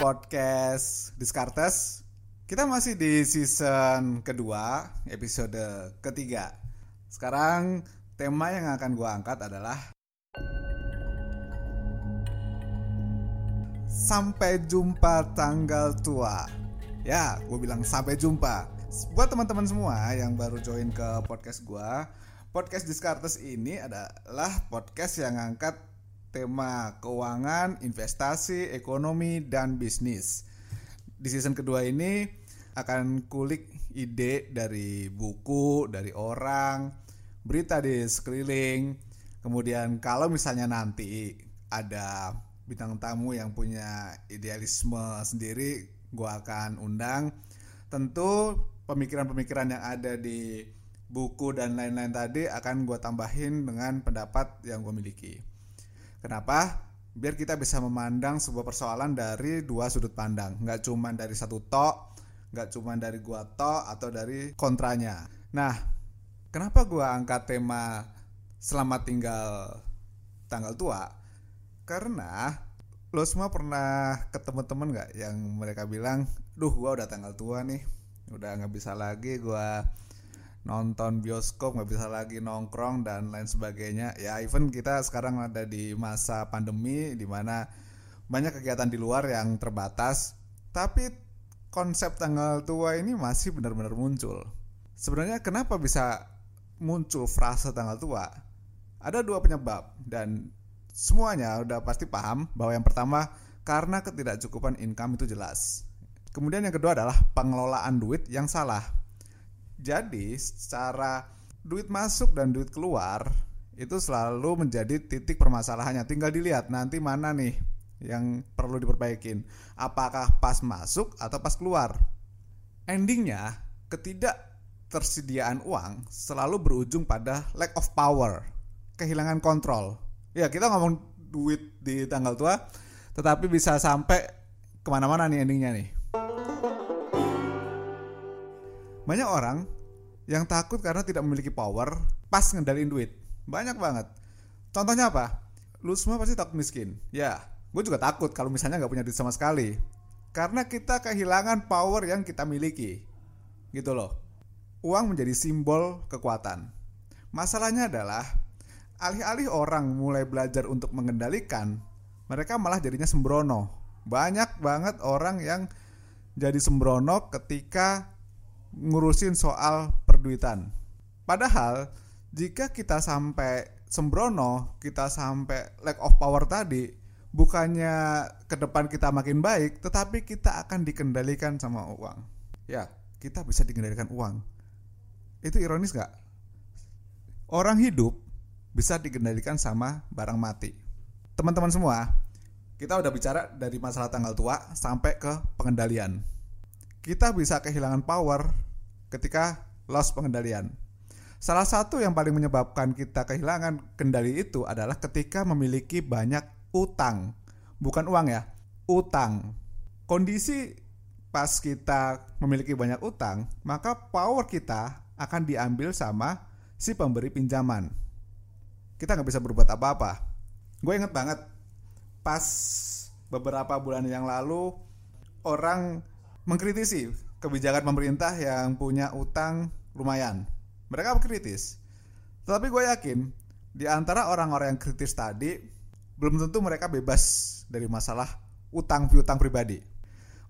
podcast Diskartes. Kita masih di season kedua, episode ketiga. Sekarang tema yang akan gue angkat adalah Sampai jumpa tanggal tua. Ya, gue bilang sampai jumpa. Buat teman-teman semua yang baru join ke podcast gue, podcast Diskartes ini adalah podcast yang angkat tema keuangan, investasi, ekonomi, dan bisnis. Di season kedua ini akan kulik ide dari buku, dari orang, berita di sekeliling. Kemudian kalau misalnya nanti ada bintang tamu yang punya idealisme sendiri, gua akan undang. Tentu pemikiran-pemikiran yang ada di buku dan lain-lain tadi akan gue tambahin dengan pendapat yang gue miliki. Kenapa? Biar kita bisa memandang sebuah persoalan dari dua sudut pandang, nggak cuma dari satu tok, nggak cuma dari gua tok atau dari kontranya. Nah, kenapa gua angkat tema selamat tinggal tanggal tua? Karena lo semua pernah ketemu temen nggak yang mereka bilang, duh gua udah tanggal tua nih, udah nggak bisa lagi gua nonton bioskop nggak bisa lagi nongkrong dan lain sebagainya. Ya even kita sekarang ada di masa pandemi di mana banyak kegiatan di luar yang terbatas tapi konsep tanggal tua ini masih benar-benar muncul. Sebenarnya kenapa bisa muncul frase tanggal tua? Ada dua penyebab dan semuanya udah pasti paham bahwa yang pertama karena ketidakcukupan income itu jelas. Kemudian yang kedua adalah pengelolaan duit yang salah jadi secara duit masuk dan duit keluar itu selalu menjadi titik permasalahannya. Tinggal dilihat nanti mana nih yang perlu diperbaikin. Apakah pas masuk atau pas keluar? Endingnya ketidak tersediaan uang selalu berujung pada lack of power, kehilangan kontrol. Ya kita ngomong duit di tanggal tua, tetapi bisa sampai ke mana-mana nih endingnya nih. Banyak orang yang takut karena tidak memiliki power pas ngendalin duit. Banyak banget. Contohnya apa? Lu semua pasti takut miskin. Ya, gue juga takut kalau misalnya nggak punya duit sama sekali. Karena kita kehilangan power yang kita miliki. Gitu loh. Uang menjadi simbol kekuatan. Masalahnya adalah, alih-alih orang mulai belajar untuk mengendalikan, mereka malah jadinya sembrono. Banyak banget orang yang jadi sembrono ketika ngurusin soal perduitan. Padahal jika kita sampai sembrono, kita sampai lack of power tadi, bukannya ke depan kita makin baik, tetapi kita akan dikendalikan sama uang. Ya, kita bisa dikendalikan uang. Itu ironis gak? Orang hidup bisa dikendalikan sama barang mati. Teman-teman semua, kita udah bicara dari masalah tanggal tua sampai ke pengendalian kita bisa kehilangan power ketika loss pengendalian. Salah satu yang paling menyebabkan kita kehilangan kendali itu adalah ketika memiliki banyak utang. Bukan uang ya, utang. Kondisi pas kita memiliki banyak utang, maka power kita akan diambil sama si pemberi pinjaman. Kita nggak bisa berbuat apa-apa. Gue inget banget, pas beberapa bulan yang lalu, orang mengkritisi kebijakan pemerintah yang punya utang lumayan. Mereka kritis. Tetapi gue yakin di antara orang-orang yang kritis tadi belum tentu mereka bebas dari masalah utang piutang pribadi.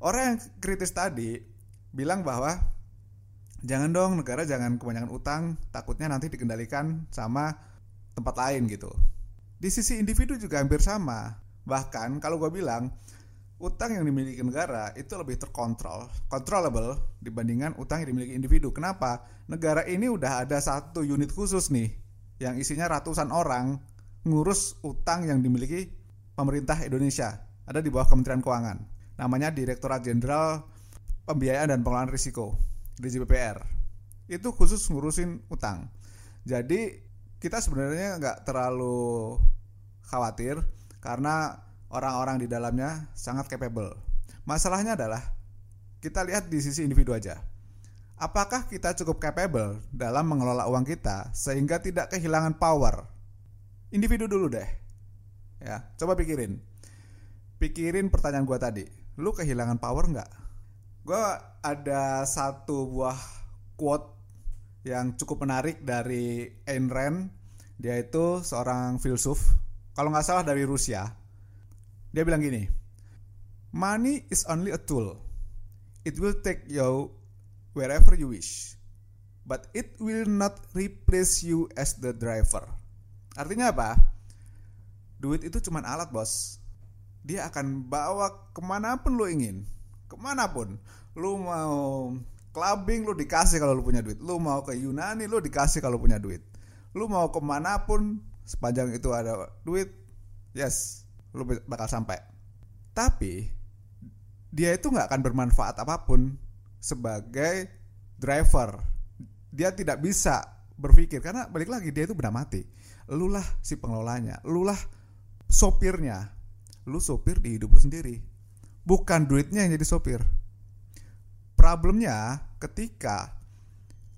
Orang yang kritis tadi bilang bahwa jangan dong negara jangan kebanyakan utang, takutnya nanti dikendalikan sama tempat lain gitu. Di sisi individu juga hampir sama. Bahkan kalau gue bilang utang yang dimiliki negara itu lebih terkontrol, controllable dibandingkan utang yang dimiliki individu. Kenapa? Negara ini udah ada satu unit khusus nih yang isinya ratusan orang ngurus utang yang dimiliki pemerintah Indonesia. Ada di bawah Kementerian Keuangan. Namanya Direktorat Jenderal Pembiayaan dan Pengelolaan Risiko, DJPPR. Itu khusus ngurusin utang. Jadi kita sebenarnya nggak terlalu khawatir karena orang-orang di dalamnya sangat capable. Masalahnya adalah kita lihat di sisi individu aja. Apakah kita cukup capable dalam mengelola uang kita sehingga tidak kehilangan power? Individu dulu deh. Ya, coba pikirin. Pikirin pertanyaan gua tadi. lu kehilangan power nggak gue ada satu buah quote yang cukup menarik dari Ayn Rand dia itu seorang filsuf kalau nggak salah dari Rusia dia bilang gini money is only a tool. It will take you wherever you wish but it will not replace you as the driver. Artinya apa? Duit itu cuma alat bos. Dia akan bawa ke mana pun lo ingin ke mana pun. Lu mau clubbing lu dikasih kalau lu punya duit. Lu mau ke Yunani lu dikasih kalau punya duit. Lu mau ke mana pun sepanjang itu ada duit yes lu bakal sampai. Tapi dia itu nggak akan bermanfaat apa pun sebagai driver. Dia tidak bisa berpikir karena balik lagi dia itu benda mati lu lah si pengelolanya lu lah sopirnya. Lu sopir di hidup lu sendiri. Bukan duitnya yang jadi sopir. Problemnya ketika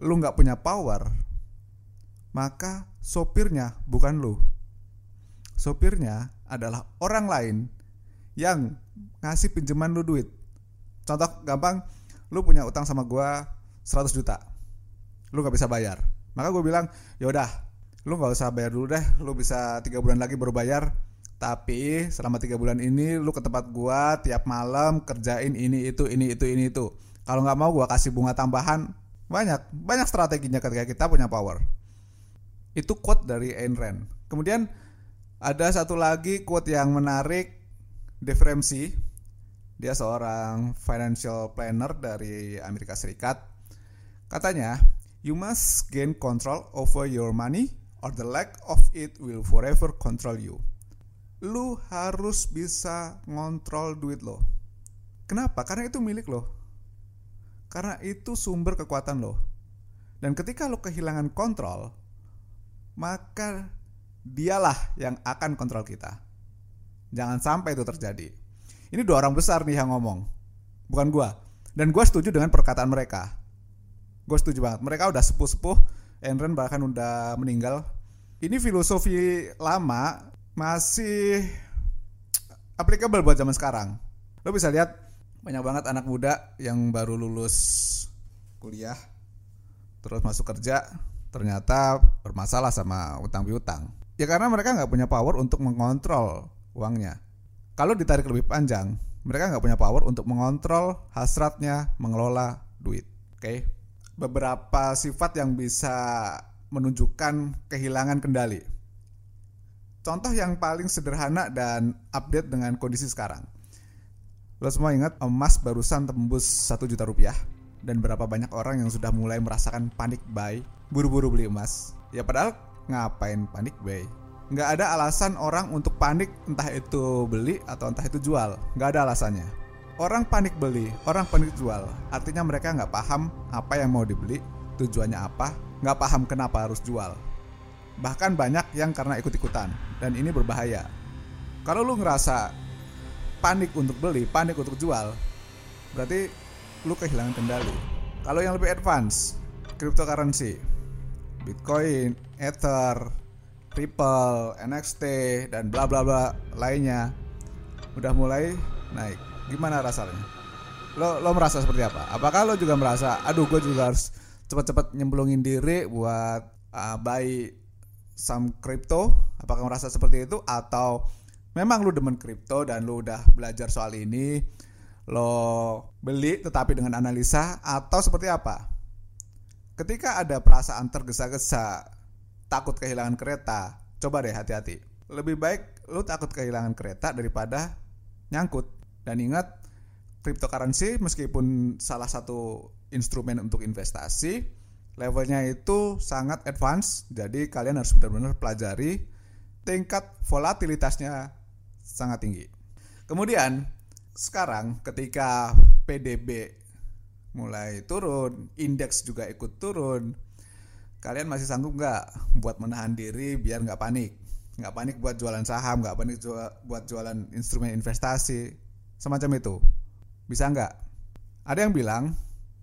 lu nggak punya power maka sopirnya bukan lu. Sopirnya adalah orang lain yang ngasih pinjaman lu duit. Contoh gampang lu punya utang sama gua 100 juta lu nggak bisa bayar. Maka gue bilang yaudah lu nggak usah bayar dulu deh lu bisa tiga bulan lagi baru bayar. Tapi selama tiga bulan ini lu ke tempat gua tiap malam kerjain ini itu ini itu ini itu. Kalau nggak mau gue kasih bunga tambahan. Banyak banyak strateginya ketika kita punya power. Itu quote dari Ayn Rand. Kemudian ada satu lagi quote yang menarik Dave Ramsey. Dia seorang financial planner dari Amerika Serikat. Katanya, you must gain control over your money or the lack of it will forever control you. Lu harus bisa ngontrol duit lo. Kenapa? Karena itu milik lo karena itu sumber kekuatan lo. Dan ketika lo kehilangan kontrol, maka dialah yang akan kontrol kita. Jangan sampai itu terjadi. Ini dua orang besar nih yang ngomong, bukan gua. Dan gua setuju dengan perkataan mereka. Gue setuju banget. Mereka udah sepuh-sepuh, Enren bahkan udah meninggal. Ini filosofi lama masih applicable buat zaman sekarang. Lo bisa lihat banyak banget anak muda yang baru lulus kuliah terus masuk kerja ternyata bermasalah sama utang piutang ya karena mereka nggak punya power untuk mengontrol uangnya kalau ditarik lebih panjang mereka nggak punya power untuk mengontrol hasratnya mengelola duit oke okay? beberapa sifat yang bisa menunjukkan kehilangan kendali contoh yang paling sederhana dan update dengan kondisi sekarang Lo semua ingat emas barusan tembus 1 juta rupiah dan berapa banyak orang yang sudah mulai merasakan panik buy, buru-buru beli emas. Ya padahal ngapain panik buy? Nggak ada alasan orang untuk panik entah itu beli atau entah itu jual. Nggak ada alasannya. Orang panik beli, orang panik jual. Artinya mereka nggak paham apa yang mau dibeli, tujuannya apa, nggak paham kenapa harus jual. Bahkan banyak yang karena ikut-ikutan, dan ini berbahaya. Kalau lu ngerasa panik untuk beli, panik untuk jual, berarti lu kehilangan kendali. Kalau yang lebih advance, cryptocurrency, Bitcoin, Ether, Ripple, NXT dan bla bla bla lainnya udah mulai naik. Gimana rasanya? Lo lo merasa seperti apa? Apakah lo juga merasa, aduh gue juga harus cepat-cepat nyemplungin diri buat uh, buy some crypto? Apakah merasa seperti itu atau memang lu demen kripto dan lu udah belajar soal ini, lo beli tetapi dengan analisa atau seperti apa? Ketika ada perasaan tergesa-gesa, takut kehilangan kereta, coba deh hati-hati. Lebih baik lu takut kehilangan kereta daripada nyangkut. Dan ingat, cryptocurrency meskipun salah satu instrumen untuk investasi, levelnya itu sangat advance. Jadi kalian harus benar-benar pelajari tingkat volatilitasnya sangat tinggi. Kemudian sekarang ketika PDB mulai turun, indeks juga ikut turun, kalian masih sanggup nggak buat menahan diri biar nggak panik? Nggak panik buat jualan saham, nggak panik buat jualan instrumen investasi, semacam itu. Bisa nggak? Ada yang bilang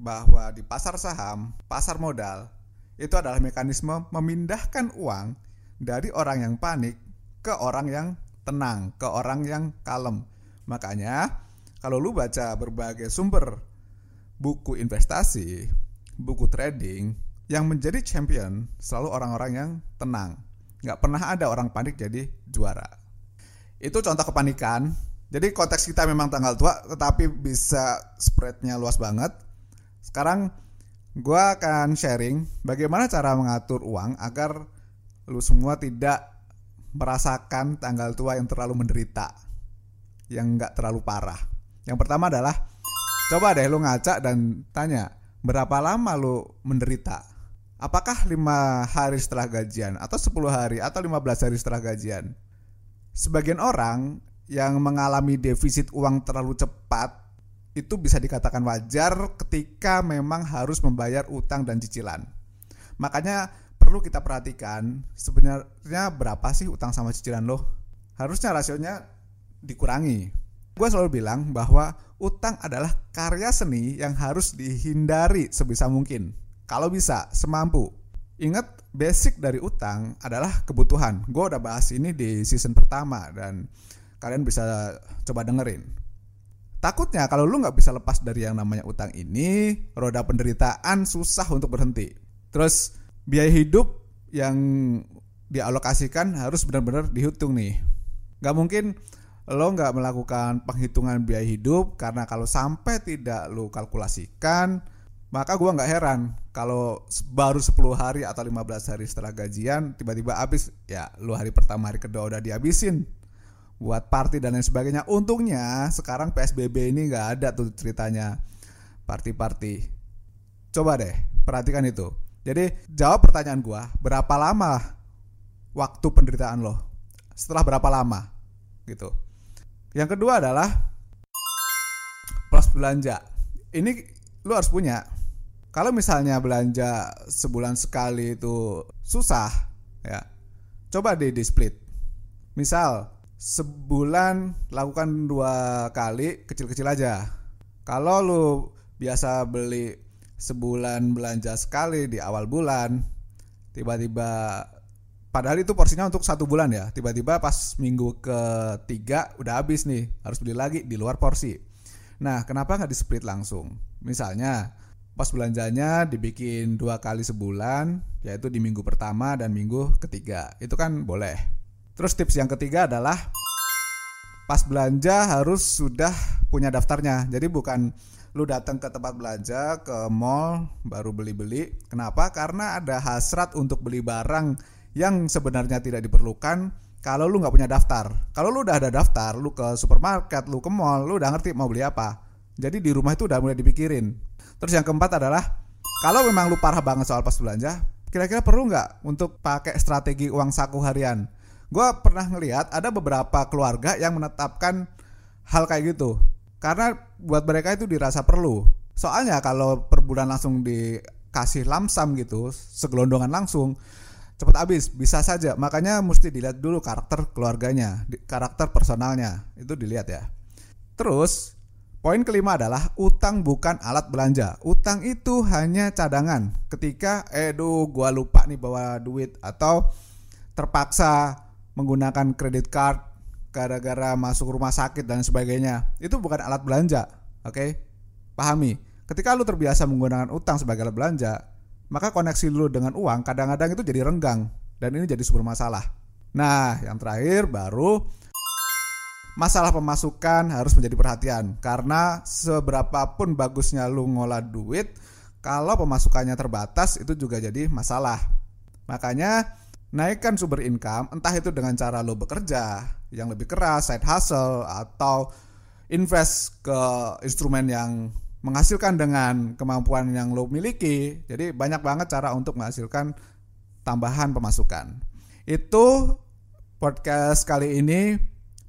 bahwa di pasar saham, pasar modal, itu adalah mekanisme memindahkan uang dari orang yang panik ke orang yang tenang, ke orang yang kalem. Makanya kalau lu baca berbagai sumber buku investasi, buku trading, yang menjadi champion selalu orang-orang yang tenang. Nggak pernah ada orang panik jadi juara. Itu contoh kepanikan. Jadi konteks kita memang tanggal tua, tetapi bisa spreadnya luas banget. Sekarang gue akan sharing bagaimana cara mengatur uang agar lu semua tidak merasakan tanggal tua yang terlalu menderita, yang nggak terlalu parah. Yang pertama adalah coba deh lu ngaca dan tanya berapa lama lu menderita. Apakah lima hari setelah gajian atau 10 hari atau 15 hari setelah gajian? Sebagian orang yang mengalami defisit uang terlalu cepat itu bisa dikatakan wajar ketika memang harus membayar utang dan cicilan. Makanya perlu kita perhatikan sebenarnya berapa sih utang sama cicilan lo? Harusnya rasionya dikurangi gue selalu bilang bahwa utang adalah karya seni yang harus dihindari sebisa mungkin. Kalau bisa, semampu. Ingat, basic dari utang adalah kebutuhan. Gue udah bahas ini di season pertama dan kalian bisa coba dengerin. Takutnya kalau lu nggak bisa lepas dari yang namanya utang ini, roda penderitaan susah untuk berhenti. Terus biaya hidup yang dialokasikan harus benar-benar dihitung nih. Gak mungkin lo nggak melakukan penghitungan biaya hidup karena kalau sampai tidak lo kalkulasikan maka gue nggak heran kalau baru 10 hari atau 15 hari setelah gajian tiba-tiba habis ya lo hari pertama hari kedua udah dihabisin buat party dan lain sebagainya. Untungnya sekarang PSBB ini nggak ada tuh ceritanya party-party. Coba deh perhatikan itu. Jadi jawab pertanyaan gue berapa lama waktu penderitaan lo? Setelah berapa lama? Gitu. Yang kedua adalah plus belanja. Ini lu harus punya. Kalau misalnya belanja sebulan sekali itu susah, ya. Coba deh di split. Misal sebulan lakukan dua kali kecil-kecil aja. Kalau lu biasa beli sebulan belanja sekali di awal bulan, tiba-tiba Padahal itu porsinya untuk satu bulan ya. Tiba-tiba pas minggu ketiga udah habis nih, harus beli lagi di luar porsi. Nah, kenapa nggak di split langsung? Misalnya, pas belanjanya dibikin dua kali sebulan, yaitu di minggu pertama dan minggu ketiga. Itu kan boleh. Terus tips yang ketiga adalah pas belanja harus sudah punya daftarnya. Jadi bukan lu datang ke tempat belanja ke mall baru beli-beli. Kenapa? Karena ada hasrat untuk beli barang yang sebenarnya tidak diperlukan kalau lu nggak punya daftar. Kalau lu udah ada daftar, lu ke supermarket, lu ke mall, lu udah ngerti mau beli apa. Jadi di rumah itu udah mulai dipikirin. Terus yang keempat adalah kalau memang lu parah banget soal pas belanja, kira-kira perlu nggak untuk pakai strategi uang saku harian? Gue pernah ngelihat ada beberapa keluarga yang menetapkan hal kayak gitu. Karena buat mereka itu dirasa perlu. Soalnya kalau per bulan langsung dikasih lamsam gitu, segelondongan langsung, cepat habis bisa saja makanya mesti dilihat dulu karakter keluarganya karakter personalnya itu dilihat ya terus poin kelima adalah utang bukan alat belanja utang itu hanya cadangan ketika eh gua lupa nih bawa duit atau terpaksa menggunakan kredit card gara-gara masuk rumah sakit dan sebagainya itu bukan alat belanja oke okay? pahami ketika lu terbiasa menggunakan utang sebagai alat belanja maka koneksi lu dengan uang kadang-kadang itu jadi renggang dan ini jadi sumber masalah. Nah, yang terakhir baru masalah pemasukan harus menjadi perhatian karena seberapapun bagusnya lu ngolah duit kalau pemasukannya terbatas itu juga jadi masalah. Makanya naikkan sumber income entah itu dengan cara lo bekerja yang lebih keras, side hustle atau invest ke instrumen yang menghasilkan dengan kemampuan yang lo miliki. Jadi banyak banget cara untuk menghasilkan tambahan pemasukan. Itu podcast kali ini.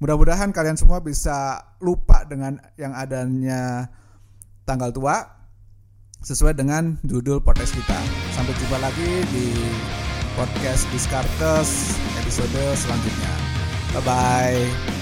Mudah-mudahan kalian semua bisa lupa dengan yang adanya tanggal tua sesuai dengan judul podcast kita. Sampai jumpa lagi di podcast Discartes episode selanjutnya. Bye bye.